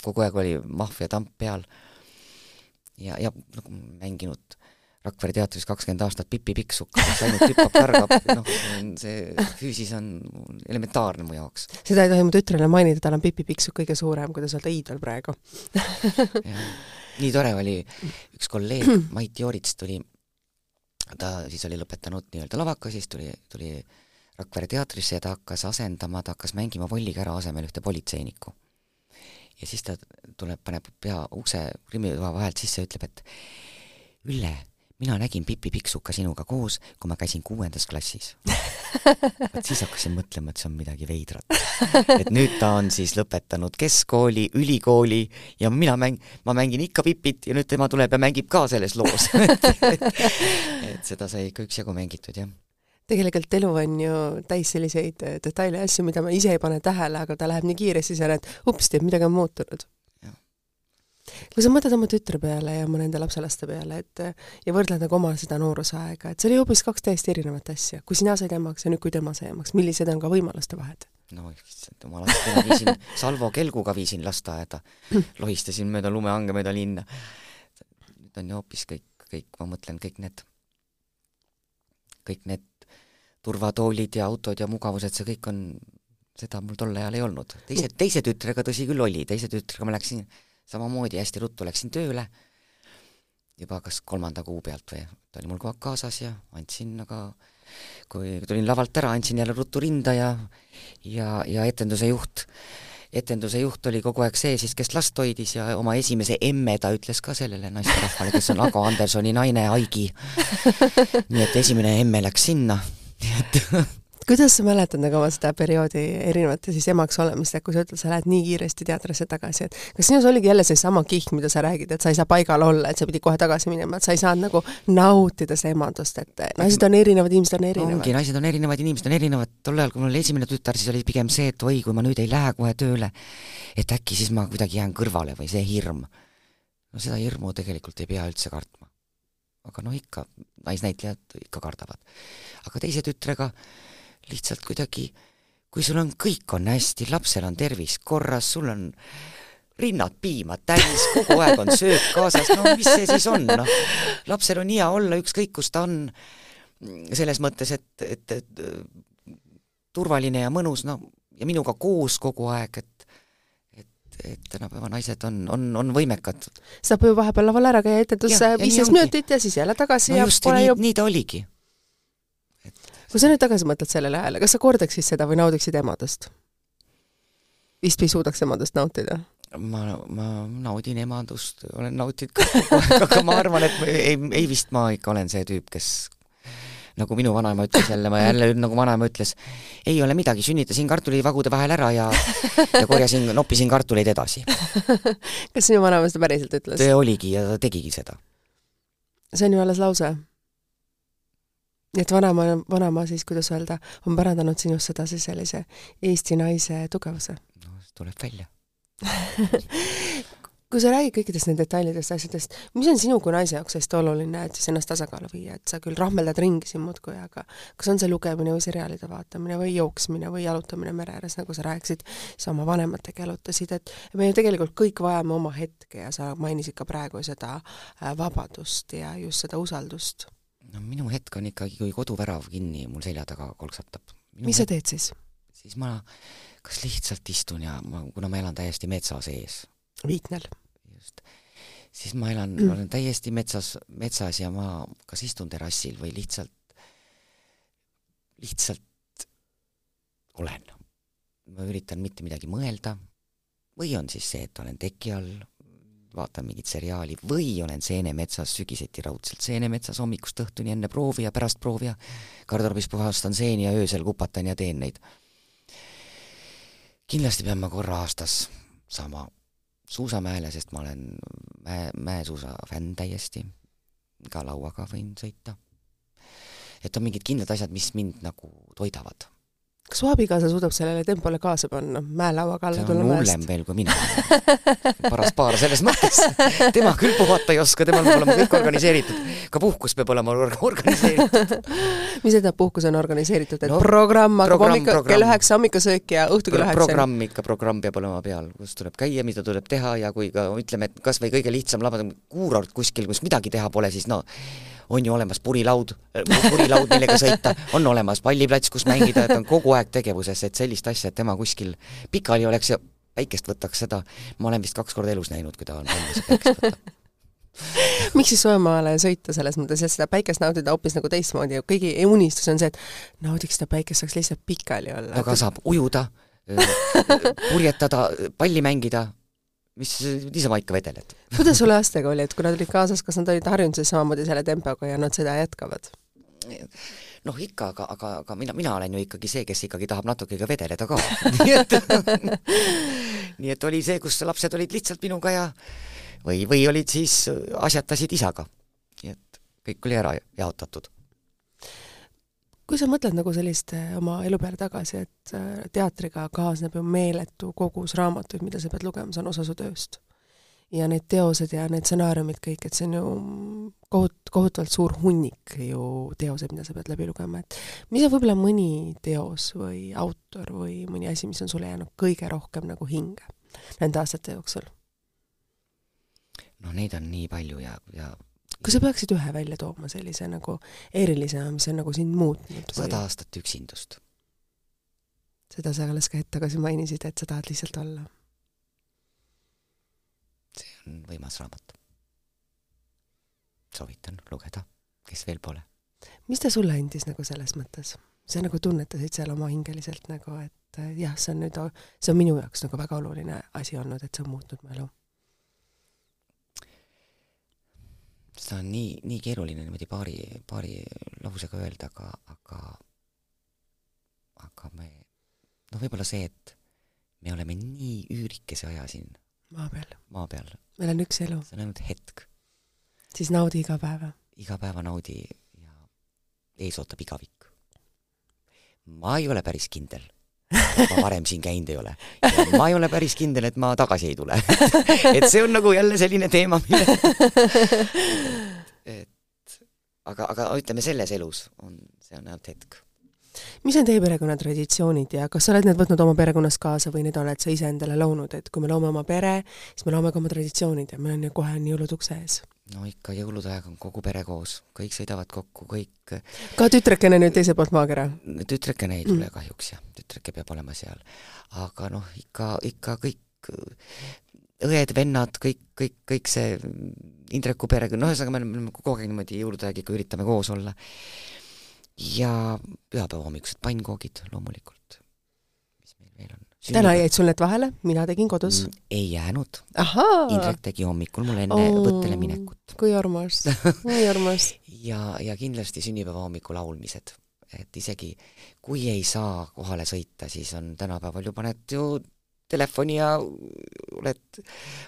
kogu aeg oli maffia tamp peal. Ja, ja nagu mänginud Rakvere teatris kakskümmend aastat Pipi Pikksuka, kes ainult hüppab, kargab, noh, see füüsis on elementaarne mu jaoks. seda ei tohi mu tütrele mainida, tal on Pipi Pikksuk kõige suurem, kuidas öelda, iidol praegu. Nii tore oli, üks kolleeg, Mait Joorits tuli, ta siis oli lõpetanud nii-öelda lavaka, siis tuli, tuli Rakvere teatrisse ja ta hakkas asendama, ta hakkas mängima Vollikära asemel ühte politseinikku. ja siis ta tuleb, paneb pea ukse krimmitoa vahelt sisse ja ütleb, et Ülle, mina nägin Pipi Pikksuka sinuga koos, kui ma käisin kuuendas klassis. vot siis hakkasin mõtlema, et see on midagi veidrat. et nüüd ta on siis lõpetanud keskkooli, ülikooli ja mina mäng-, ma mängin ikka Pipit ja nüüd tema tuleb ja mängib ka selles loos et, et seda sai ikka üksjagu mängitud, jah. tegelikult elu on ju täis selliseid äh, detaile ja asju, mida ma ise ei pane tähele, aga ta läheb nii kiiresti, sa näed, upsti, midagi on muutunud. Kui sa mõtled oma tütre peale ja oma nende lapselaste peale, et ja võrdled nagu oma seda noorusaega, et see oli hoopis kaks täiesti erinevat asja. kui sina said emaks ja nüüd, kui tema sai emaks, millised on ka võimaluste vahed? no issand jumal, täna viisin Salvo kelguga viisin lasteaeda, lohistasin mööda lumehange mööda linna. nüüd on ju hoopis kõik, kõik, ma mõtlen, kõik need, kõik need turvatoolid ja autod ja mugavused, see kõik on, seda mul tol ajal ei olnud. teise, teise tütrega tõsi küll oli, teise tütrega ma läksin samamoodi hästi ruttu läksin tööle, juba kas kolmanda kuu pealt või, ta oli mul kogu aeg kaasas ja andsin, aga kui tulin lavalt ära, andsin jälle ruttu rinda ja ja, ja etenduse juht, etenduse juht oli kogu aeg see siis, kes last hoidis ja oma esimese emme ta ütles ka sellele naisterahvale, kes on Ago Andersoni naine, Aigi. nii et esimene emme läks sinna, nii et kuidas sa mäletad nagu oma seda perioodi erinevate siis emaks olemist, et kui sa ütled, sa lähed nii kiiresti teatrisse tagasi, et kas sinus oligi jälle seesama kiht, mida sa räägid, et sa ei saa paigal olla, et sa pidid kohe tagasi minema, et sa ei saanud nagu nautida seda emadust, et naised on erinevad, inimesed on erinevad? ongi, naised on erinevad, inimesed on erinevad, tol ajal, kui mul oli esimene tütar, siis oli pigem see, et oi, kui ma nüüd ei lähe kohe tööle, et äkki siis ma kuidagi jään kõrvale või see hirm. no seda hirmu tegelikult ei pea üldse kartma. aga noh, ikka, naisnäitlejad ikka kardavad. aga teise tütrega lihtsalt kuidagi, kui sul on, kõik on hästi, lapsel on tervis korras, sul on rinnad piima täis, kogu aeg on söök kaasas, no mis see siis on, noh. lapsel on hea olla, ükskõik kus ta on, selles mõttes, et, et, et turvaline ja mõnus, no ja minuga koos kogu aeg, et et, tänapäeva naised on, on, on võimekad. saab ju vahepeal laval ära käia etendusse viisteist minutit ja siis jälle tagasi no ja just, pole nii, ju nii ta oligi kui sa nüüd tagasi mõtled sellele ajale, kas sa kordaksid seda või naudiksid emadust? vist ei suudaks emadust nautida? ma, ma naudin emadust, olen nautinud kogu aeg, aga ma arvan, et ei, ei vist ma ikka olen see tüüp, kes nagu minu vanaema ütles jälle, ma jälle nagu vanaema ütles, ei ole midagi, sünnitasin kartulivagude vahel ära ja ja korjasin, noppisin kartuleid edasi. kas sinu vanaema seda päriselt ütles? ta oligi ja ta tegigi seda. see on ju alles lause nii et vanaema, vanaema siis, kuidas öelda, on pärandanud sinust sedasi sellise Eesti naise tugevuse? no see tuleb välja kui sa räägid kõikidest nendest detailidest, asjadest, mis on sinu kui naise jaoks hästi oluline, et siis ennast tasakaalu viia, et sa küll rahmeldad ringi siin muudkui, aga kas on see lugemine või seriaalide vaatamine või jooksmine või jalutamine mere ääres, nagu sa rääkisid, sa oma vanematega jalutasid, et me ju tegelikult kõik vajame oma hetke ja sa mainisid ka praegu seda äh, vabadust ja just seda usaldust no minu hetk on ikkagi, kui koduvärav kinni mul selja taga kolksatab. mis sa teed siis? siis ma kas lihtsalt istun ja ma, kuna ma elan täiesti metsa sees. Viitnal. just. siis ma elan mm., olen täiesti metsas, metsas ja ma kas istun terrassil või lihtsalt, lihtsalt olen. ma üritan mitte midagi mõelda või on siis see, et olen teki all vaatan mingit seriaali või olen seenemetsas sügiseti raudselt seenemetsas hommikust õhtuni enne proovi ja pärast proovi ja garderoobis puhastan seeni ja öösel kupatan ja teen neid. kindlasti pean ma korra aastas saama suusamäele, sest ma olen mäe, mäesuusa fänn täiesti, ka lauaga võin sõita. et on mingid kindlad asjad, mis mind nagu toidavad kas su abikaasa suudab sellele tempole kaasa panna, mäelauaga alla tulla mäest? hullem veel kui mina. paras paar selles mõttes. tema küll puhata ei oska, temal peab olema kõik organiseeritud. ka puhkus peab olema or organiseeritud. mis tähendab, puhkus on organiseeritud, et no, programm hakkab hommikul kell üheksa hommikusöök ja õhtul kell üheksa? programm ikka, programm peab olema peal, kus tuleb käia, mida tuleb teha ja kui ka ütleme, et kas või kõige lihtsam labada kuurort kuskil, kus midagi teha pole, siis no on ju olemas purilaud, purilaud, millega sõita, on olemas palliplats, kus mängida, et on kogu aeg tegevuses, et sellist asja, et tema kuskil pikali oleks ja päikest võtaks, seda. Ma olen vist kaks korda elus näinud, kui ta on valmis päikest võtta miks siis Soojamaale sõita selles mõttes, et seda päikest nautida hoopis nagu teistmoodi? Ja kõigi unistus on see, et naudiks seda päikest, saaks lihtsalt pikali olla. aga saab ujuda, purjetada, palli mängida, mis niisama ikka vedeled. kuidas sul lastega oli, et kui nad olid kaasas, kas nad olid harjunud siis samamoodi selle tempoga ja nad seda jätkavad? noh, ikka, aga, aga, aga mina, mina olen ju ikkagi see, kes ikkagi tahab natuke ka vedeleda ka nii et nii et oli see, kus lapsed olid lihtsalt minuga ja või, või olid siis, asjatasid isaga. nii et kõik oli ära jaotatud kui sa mõtled nagu sellist eh, oma elu peale tagasi, et eh, teatriga kaasneb ju meeletu kogus raamatuid, mida sa pead lugema, see on osa su tööst. ja need teosed ja need stsenaariumid kõik, et see on ju kohut-, kohutavalt suur hunnik ju teoseid, mida sa pead läbi lugema, et mis on võib-olla mõni teos või autor või mõni asi, mis on sulle jäänud kõige rohkem nagu hinge nende aastate jooksul? no neid on nii palju ja, ja kas sa peaksid ühe välja tooma sellise nagu erilisena, mis on nagu sind muutnud? sada aastat üksindust. seda sa alles ka hetk tagasi mainisid, et sa tahad lihtsalt olla. see on võimas raamat. soovitan lugeda, kes veel pole. mis ta sulle andis nagu selles mõttes? sa nagu tunnetasid seal oma hingeliselt nagu, et jah, see on nüüd, see on minu jaoks nagu väga oluline asi olnud, et see on muutnud mu elu seda on nii, nii keeruline niimoodi paari, paari lausega öelda, aga, aga aga me, noh, võib-olla see, et me oleme nii üürikese aja siin maa peal. maa peal. meil on üks elu. see on ainult hetk. siis naudi iga päeva. iga päeva naudi ja ees ootab igavik. ma ei ole päris kindel ma varem siin käinud ei ole. ma ei ole päris kindel, et ma tagasi ei tule et see on nagu jälle selline teema, mille et aga, aga ütleme, selles elus on, see on ainult hetk mis on teie perekonna traditsioonid ja kas sa oled need võtnud oma perekonnas kaasa või need oled sa ise endale loonud, et kui me loome oma pere, siis me loome ka oma traditsioonid ja meil on ju kohe on jõulud ukse ees? No ikka jõulude aeg on kogu pere koos, kõik sõidavad kokku, kõik ka tütrekene nüüd teiselt poolt maakera? tütrekene ei tule mm. kahjuks jah, tütreke peab olema seal. aga noh, ikka, ikka kõik õed-vennad, kõik, kõik, kõik see Indreku perega, noh, ühesõnaga me oleme kogu aeg niimoodi jõulude aeg ikka üritame koos olla ja pühapäeva hommikused pannkoogid loomulikult. mis meil veel on? Täna jäid sul need vahele, mina tegin kodus mm,. ei jäänud. Indrek tegi hommikul mul enne oh, võttele minekut. kui armas, nii armas ja, ja kindlasti sünnipäeva hommiku laulmised. et isegi kui ei saa kohale sõita, siis on tänapäeval ju paned ju telefoni ja oled,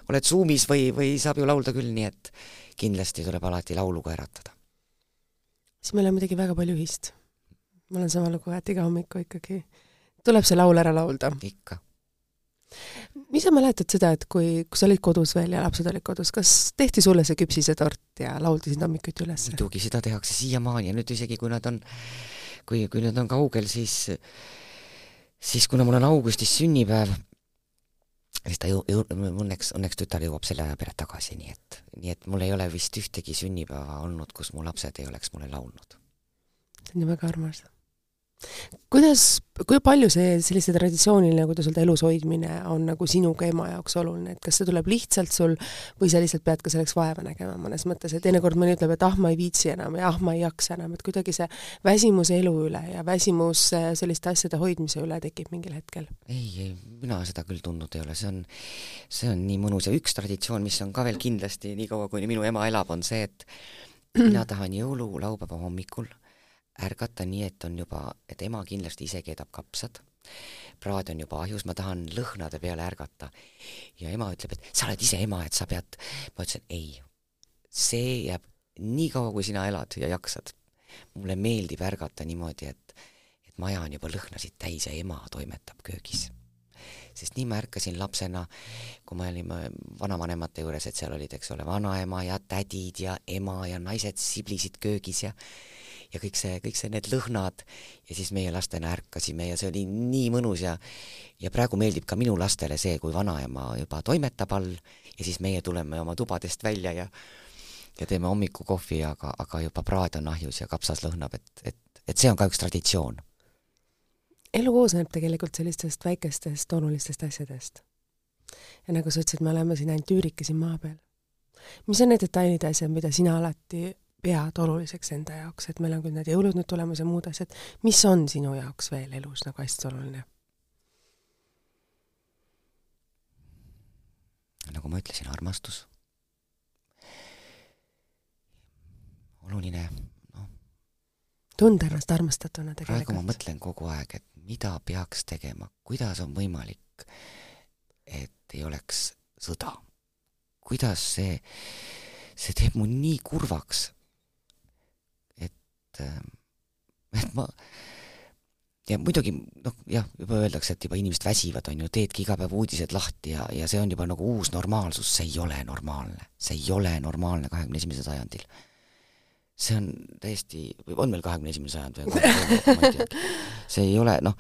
oled Zoomis või, või saab ju laulda küll, nii et kindlasti tuleb alati lauluga äratada siis meil on midagi väga palju ühist. ma olen sama lugu, et iga hommiku ikkagi tuleb see laul ära laulda. ikka. mis sa mäletad seda, et kui, kui sa olid kodus veel ja lapsed olid kodus, kas tehti sulle see küpsisetort ja lauldi sind hommikuti üles? muidugi, seda tehakse siiamaani ja nüüd isegi, kui nad on, kui, kui nad on kaugel, siis siis kuna mul on augustis sünnipäev, siis ta ju-, ju-, õnneks, õnneks tütar jõuab selle aja peale tagasi, nii et, nii et mul ei ole vist ühtegi sünnipäeva olnud, kus mu lapsed ei oleks mulle laulnud. see on ju väga armas kuidas, kui palju see sellise traditsiooniline, kuidas öelda, elus hoidmine on nagu sinuga ema jaoks oluline, et kas see tuleb lihtsalt sul või sa lihtsalt pead ka selleks vaeva nägema mõnes mõttes, et teinekord mõni ütleb, et ah, ma ei viitsi enam ja ah, ma ei jaksa enam, et kuidagi see väsimus elu üle ja väsimus selliste asjade hoidmise üle tekib mingil hetkel? ei, ei, mina seda küll tundnud ei ole, see on, see on nii mõnus. Ja üks traditsioon, mis on ka veel kindlasti nii kaua, kuni minu ema elab, on see, et mina tahan jõululaupäeva hommikul ärgata nii, et on juba, et ema kindlasti ise keedab kapsad, praad on juba ahjus, ma tahan lõhnade peale ärgata. ja ema ütleb, et sa oled ise ema, et sa pead, ma ütlesin ei, see jääb nii kaua, kui sina elad ja jaksad. mulle meeldib ärgata niimoodi, et, et maja on juba lõhnasid täis ja ema toimetab köögis sest nii ma ärkasin lapsena, kui me olime vanavanemate juures, et seal olid, eks ole, vanaema ja tädid ja ema ja naised siblisid köögis ja ja kõik see, kõik see, need lõhnad ja siis meie lastena ärkasime ja see oli nii mõnus ja ja praegu meeldib ka minu lastele see, kui vanaema juba toimetab all ja siis meie tuleme oma tubadest välja ja ja teeme hommikukohvi, aga, aga juba praad on ahjus ja kapsas lõhnab, et, et, et see on ka üks traditsioon. elu koosneb tegelikult sellistest väikestest olulistest asjadest. ja nagu sa ütlesid, me oleme siin ainult üürikesi maa peal. mis on need detailid ja asjad, mida sina alati pead oluliseks enda jaoks, et meil on küll need jõulud nüüd tulemas ja muud asjad, mis on sinu jaoks veel elus nagu hästi oluline? nagu ma ütlesin, armastus. oluline, noh. tunda ennast armastatuna tegelikult. praegu ma mõtlen kogu aeg, et mida peaks tegema, kuidas on võimalik, et ei oleks sõda. kuidas see, see teeb mu nii kurvaks et, äh, et ma ja muidugi noh, jah, juba öeldakse, et juba inimesed väsivad, on ju, teedki iga päev uudised lahti ja, ja see on juba nagu uus normaalsus, see ei ole normaalne. see ei ole normaalne kahekümne esimesel sajandil. see on täiesti, on meil kahekümne esimene sajand või see ei ole, noh,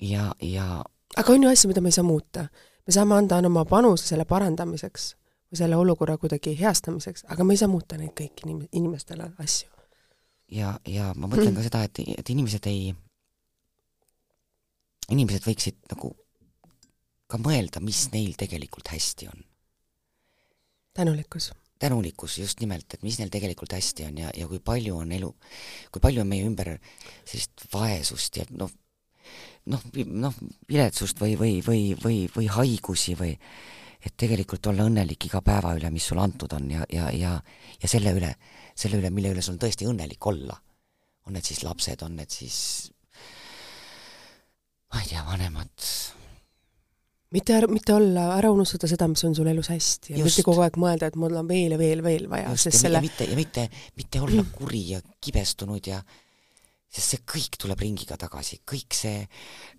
ja, ja aga on ju asju, mida me ei saa muuta. me saame anda oma panuse selle parandamiseks või selle olukorra kuidagi heastamiseks, aga me ei saa muuta neid kõiki inim-, inimestele asju ja, ja ma mõtlen mm. ka seda, et, et inimesed ei, inimesed võiksid nagu ka mõelda, mis neil tegelikult hästi on. tänulikkus. tänulikkus, just nimelt, et mis neil tegelikult hästi on ja, ja kui palju on elu, kui palju on meie ümber sellist vaesust ja noh, noh, noh, viletsust või, või, või, või, või haigusi või et tegelikult olla õnnelik iga päeva üle, mis sulle antud on ja, ja, ja, ja selle üle, selle üle, mille üle sul on tõesti õnnelik olla. on need siis lapsed, on need siis ma ei tea, vanemad. Mitte, mitte olla, ära unustada seda, mis on sul elus hästi. Ja Just. mitte kogu aeg mõelda, et mul on veel ja veel, veel vaja, sest ja, selle ja mitte, ja mitte, mitte olla kuri ja kibestunud ja sest see kõik tuleb ringiga tagasi, kõik see,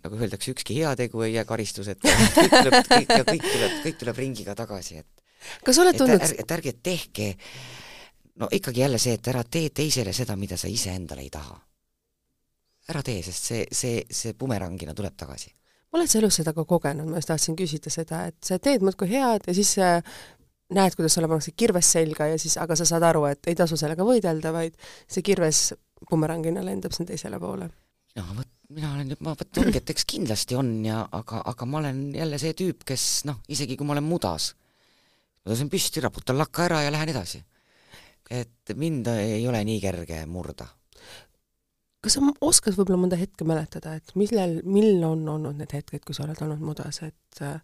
nagu öeldakse, ükski heategu ei jää karistuseta, kõik tuleb, kõik kõik tuleb, kõik tuleb ringiga tagasi, et kas oled tundnud et, ärge tehke, no ikkagi jälle see, et ära tee teisele seda, mida sa iseendale ei taha. ära tee, sest see, see, see bumerangina tuleb tagasi oled sa elus seda ka kogenud, ma just tahtsin küsida seda, et sa teed muudkui head ja siis näed, kuidas sulle pannakse kirves selga ja siis, aga sa saad aru, et ei tasu sellega võidelda, vaid see kirves bumerangina lendab sinna teisele poole. no vot, mina olen ma vot ongi, et eks kindlasti on ja aga, aga ma olen jälle see tüüp, kes noh, isegi kui ma olen mudas, ma tõusen püsti, raputan lakka ära ja lähen edasi. Et mind ei ole nii kerge murda kas sa oskad võib-olla mõnda hetke mäletada, et millal, mil on olnud need hetked, kui sa oled olnud mudas, et äh,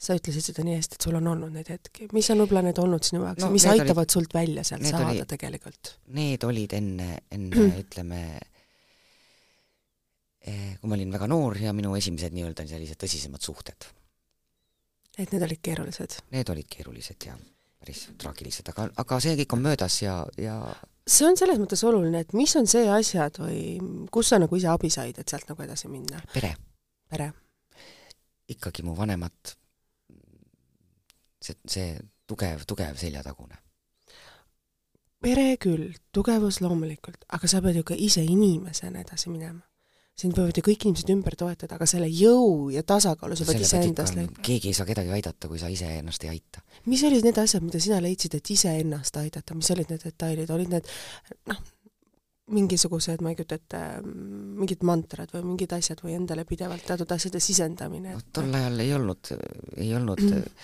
sa ütlesid seda nii hästi, et sul on olnud neid hetki, mis on võib-olla need olnud sinu jaoks no, mis aitavad olid, sult välja sealt saada oli, tegelikult? Need olid enne, enne ütleme eh, kui ma olin väga noor ja minu esimesed nii-öelda sellised tõsisemad suhted. et need olid keerulised? Need olid keerulised, jah. Päris traagilised, aga, aga see kõik on möödas ja, ja see on selles mõttes oluline, et mis on see asjad või kus sa nagu ise abi said, et sealt nagu edasi minna? pere. pere. ikkagi mu vanemad, see, see tugev, tugev seljatagune. pere küll, tugevus loomulikult, aga sa pead ju ka ise inimesena edasi minema sind võivad ju kõik inimesed ümber toetada, aga selle jõu ja tasakaalu sa pead iseendast leidma. keegi ei saa kedagi aidata, kui sa iseennast ei aita. mis olid need asjad, mida sina leidsid, et iseennast aidata, mis olid need detailid, olid need noh, mingisugused, ma ei kujuta ette, mingid mantrad või mingid asjad või endale pidevalt teatud asjade sisendamine et...? no tol ajal ei olnud, ei olnud mm.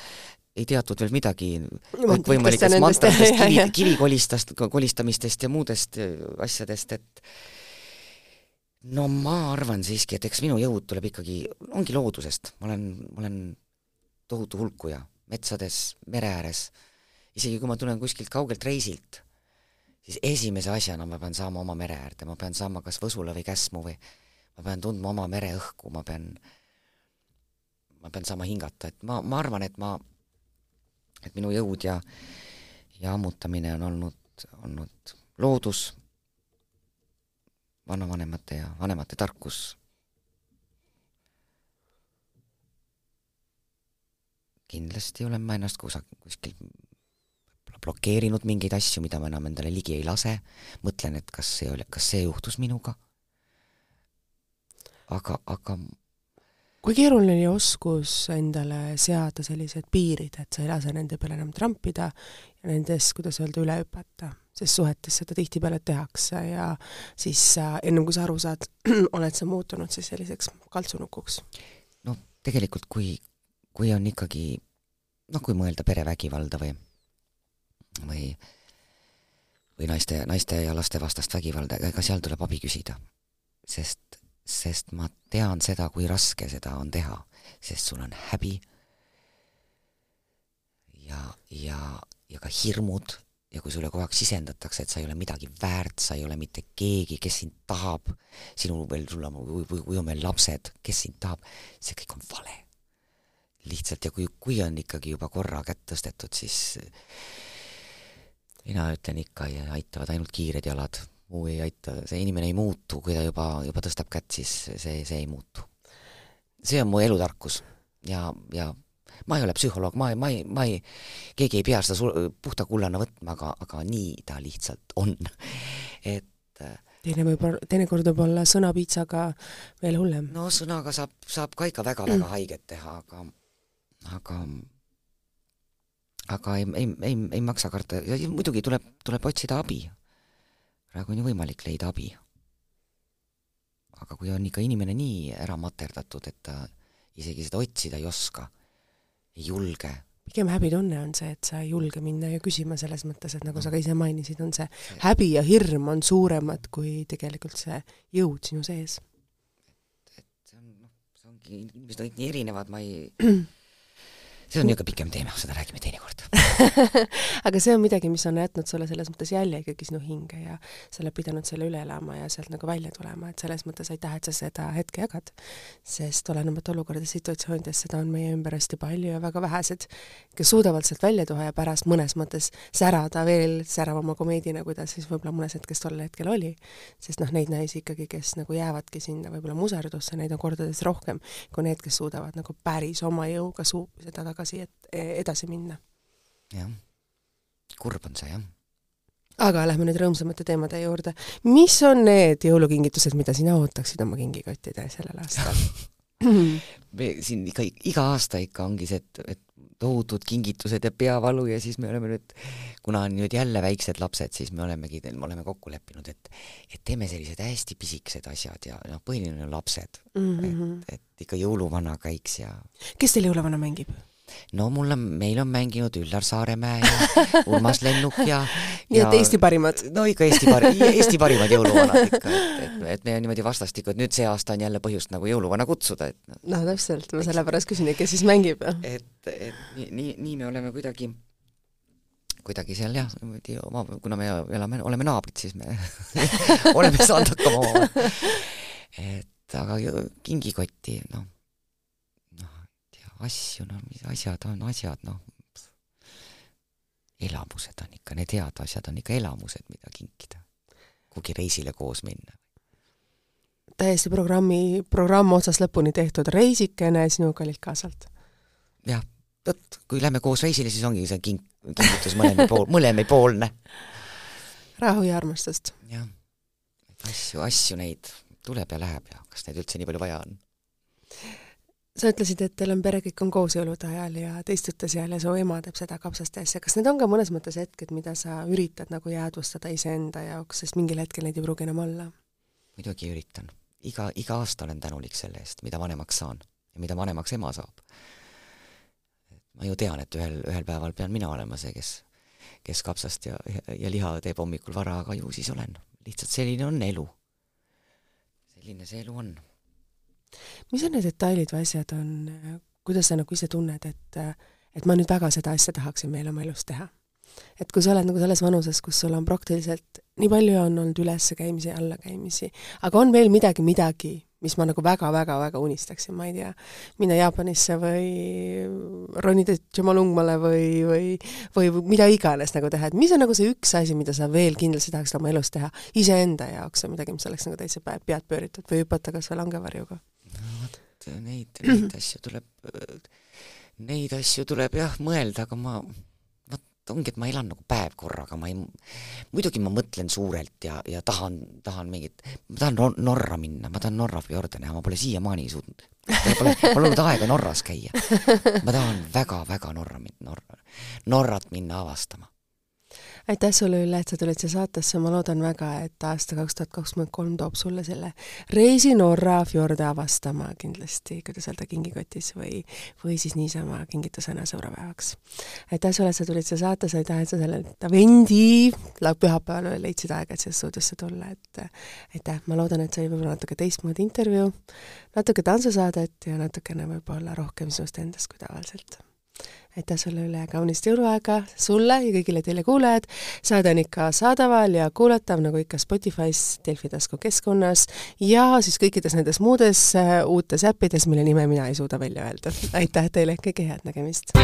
ei teatud veel midagi võimalikest mantradest, kivi, kivikolistast, kolistamistest ja muudest asjadest, et no ma arvan siiski, et eks minu jõud tuleb ikkagi, ongi loodusest, ma olen, ma olen tohutu hulkuja. Metsades, mere ääres, isegi kui ma tulen kuskilt kaugelt reisilt, siis esimese asjana ma pean saama oma mere äärde, ma pean saama kas Võsula või Käsmu või ma pean tundma oma mereõhku, ma pean, ma pean saama hingata, et ma, ma arvan, et ma, et minu jõud ja ja ammutamine on olnud, olnud loodus, vanavanemate ja vanemate tarkus. Kindlasti olen ma ennast kusagil, kuskil blokeerinud mingeid asju, mida ma enam endale ligi ei lase, mõtlen, et kas see oli, kas see juhtus minuga, aga, aga kui keeruline oli oskus endale seada sellised piirid, et sa ei lase nende peale enam trampida ja nendest, kuidas öelda, üle hüpata? Sest suhetes seda tihtipeale tehakse ja siis äh, ennem kui sa aru saad, oled sa muutunud siis selliseks kaltsunukuks? no tegelikult, kui, kui on ikkagi noh, kui mõelda perevägivalda või või või naiste, naiste ja laste vastast vägivalda, ega seal tuleb abi küsida. sest, sest ma tean seda, kui raske seda on teha, sest sul on häbi ja, ja, ja ka hirmud ja kui sulle kogu aeg sisendatakse, et sa ei ole midagi väärt, sa ei ole mitte keegi, kes sind tahab, sinul veel, sul on, kui on veel lapsed, kes sind tahab, see kõik on vale. lihtsalt ja kui, kui on ikkagi juba korra kätt tõstetud, siis mina ütlen ikka, aitavad ainult kiired jalad, muu ei aita, see inimene ei muutu, kui ta juba, juba tõstab kätt, siis see, see ei muutu. see on mu elutarkus ja, ja ma ei ole psühholoog, ma ei, ma ei, ma ei, keegi ei pea seda sul-, puhta kullana võtma, aga, aga nii ta lihtsalt on. et äh, teine võib-olla, teinekord võib olla sõnapiitsaga veel hullem. no sõnaga saab, saab ka ikka väga-väga mm. haiget teha, aga, aga aga ei, ei, ei, ei maksa karta ja muidugi tuleb, tuleb otsida abi. praegu on ju võimalik leida abi. aga kui on ikka inimene nii ära materdatud, et ta isegi seda otsida ei oska, ei julge. pigem häbitunne on see, et sa ei julge minna ja küsima selles mõttes, et nagu sa ka ise mainisid, on see, see häbi ja hirm on suuremad kui tegelikult see jõud sinu sees. et, et see on noh, see ongi, inimesed on kõik nii erinevad, ma ei see on niisugune pikem teema, seda räägime teinekord aga see on midagi, mis on jätnud sulle selles mõttes jälje ikkagi sinu hinge ja sa oled pidanud selle üle elama ja sealt nagu välja tulema, et selles mõttes aitäh, et sa seda hetke jagad. sest olenemata olukordadest, situatsioonidest, seda on meie ümber hästi palju ja väga vähesed, kes suudavad sealt välja tuua ja pärast mõnes mõttes särada veel säravama komeedina, kui ta siis võib-olla mõnes hetkes tol hetkel oli. sest noh, neid naisi ikkagi, kes nagu jäävadki sinna võib-olla muserdusse, neid on kordades rohkem kui need, kes suudavad nagu päris oma jõuga suu-, seda tagasi et, edasi minna jah, kurb on see, jah. aga lähme nüüd rõõmsamate teemade juurde. mis on need jõulukingitused, mida sina ootaksid oma kingikottidele sellel aastal me siin ikka, iga aasta ikka ongi see, et, et tohutud kingitused ja peavalu ja siis me oleme nüüd, kuna on nüüd jälle väiksed lapsed, siis me olemegi, me oleme kokku leppinud, et et teeme sellised hästi pisikesed asjad ja noh, põhiline on lapsed mm. -hmm. et, et ikka jõuluvana käiks ja kes teil jõuluvana mängib? No mul on, meil on mänginud Üllar Saaremäe ja Urmas Lennuk ja nii et Eesti parimad? no ikka Eesti pari-, Eesti parimad jõuluvanad ikka, et, et, et me niimoodi vastastikku, et nüüd see aasta on jälle põhjust nagu jõuluvana kutsuda, et no täpselt, ma sellepärast küsin, et kes siis mängib? et, et nii, nii, nii me oleme kuidagi kuidagi seal jah, niimoodi oma, kuna me elame, oleme naabrid, siis me oleme saanud hakkama omavahel. et aga kingikotti, noh asju, no mis asjad on asjad, noh, elamused on ikka, need head asjad on ikka elamused, mida kinkida. kuhugi reisile koos minna. täiesti programmi, programm otsast lõpuni tehtud, reisikene sinuga olid kaasalt? jah, vot kui lähme koos reisile, siis ongi see kink, kingitus mõlemi pool, mõlemipoolne. rahu ja armastust. jah, asju, asju neid tuleb ja läheb ja kas neid üldse nii palju vaja on sa ütlesid, et teil on pere, kõik on koos jõulude ajal ja te istute seal ja su ema teeb seda kapsaste asja, kas need on ka mõnes mõttes hetked, mida sa üritad nagu jäädvustada iseenda jaoks, sest mingil hetkel neid ei pruugi enam olla? muidugi üritan. iga, iga aasta olen tänulik selle eest, mida vanemaks saan ja mida vanemaks ema saab. ma ju tean, et ühel, ühel päeval pean mina olema see, kes, kes kapsast ja, ja liha teeb hommikul vara, aga ju siis olen. lihtsalt selline on elu. selline see elu on mis on need detailid või asjad on, kuidas sa nagu ise tunned, et et ma nüüd väga seda asja tahaksin veel oma elus teha? et kui sa oled nagu selles vanuses, kus sul on praktiliselt nii palju on olnud üleskäimisi ja allakäimisi, aga on veel midagi, midagi, mis ma nagu väga-väga-väga unistaksin, ma ei tea, minna Jaapanisse või ronida Tšomalungmale või, või, või mida iganes nagu teha, et mis on nagu see üks asi, mida sa veel kindlasti tahaksid oma elus teha iseenda jaoks ja midagi, mis oleks nagu täitsa pead pööritud või hüpata kas või langevarjuga? Neid, neid asju tuleb, neid asju tuleb jah mõelda, aga ma, vot ongi, et ma elan nagu päev korraga, ma ei, muidugi ma mõtlen suurelt ja, ja tahan, tahan mingit, ma tahan Norra minna, ma tahan Norra fjorde näha, ma pole siiamaani suutnud, pole, pole olnud aega Norras käia. ma tahan väga-väga Norra, Norra, Norrat minna avastama aitäh sulle, Ülle, et sa tulid siia saatesse, ma loodan väga, et aasta kaks tuhat kakskümmend kolm toob sulle selle reisi Norra fjorde avastama kindlasti, kuidas öelda, kingikotis või, või siis niisama kingitusena sõbrapäevaks. aitäh sulle, et sa tulid siia saatesse, aitäh, et sa sellel advendi pühapäeval veel leidsid aega, et siia stuudiosse tulla, et aitäh, ma loodan, et see oli võib-olla natuke teistmoodi intervjuu, natuke tantsusaadet ja natukene võib-olla rohkem sinust endast kui tavaliselt aitäh sulle, Ülle, kaunist jõuluaega sulle ja kõigile teile kuulajad. saade on ikka saadaval ja kuulatav nagu ikka Spotify's, Delfi tasku keskkonnas ja siis kõikides nendes muudes uh, uutes äppides, mille nime mina ei suuda välja öelda. aitäh teile, kõike head nägemist!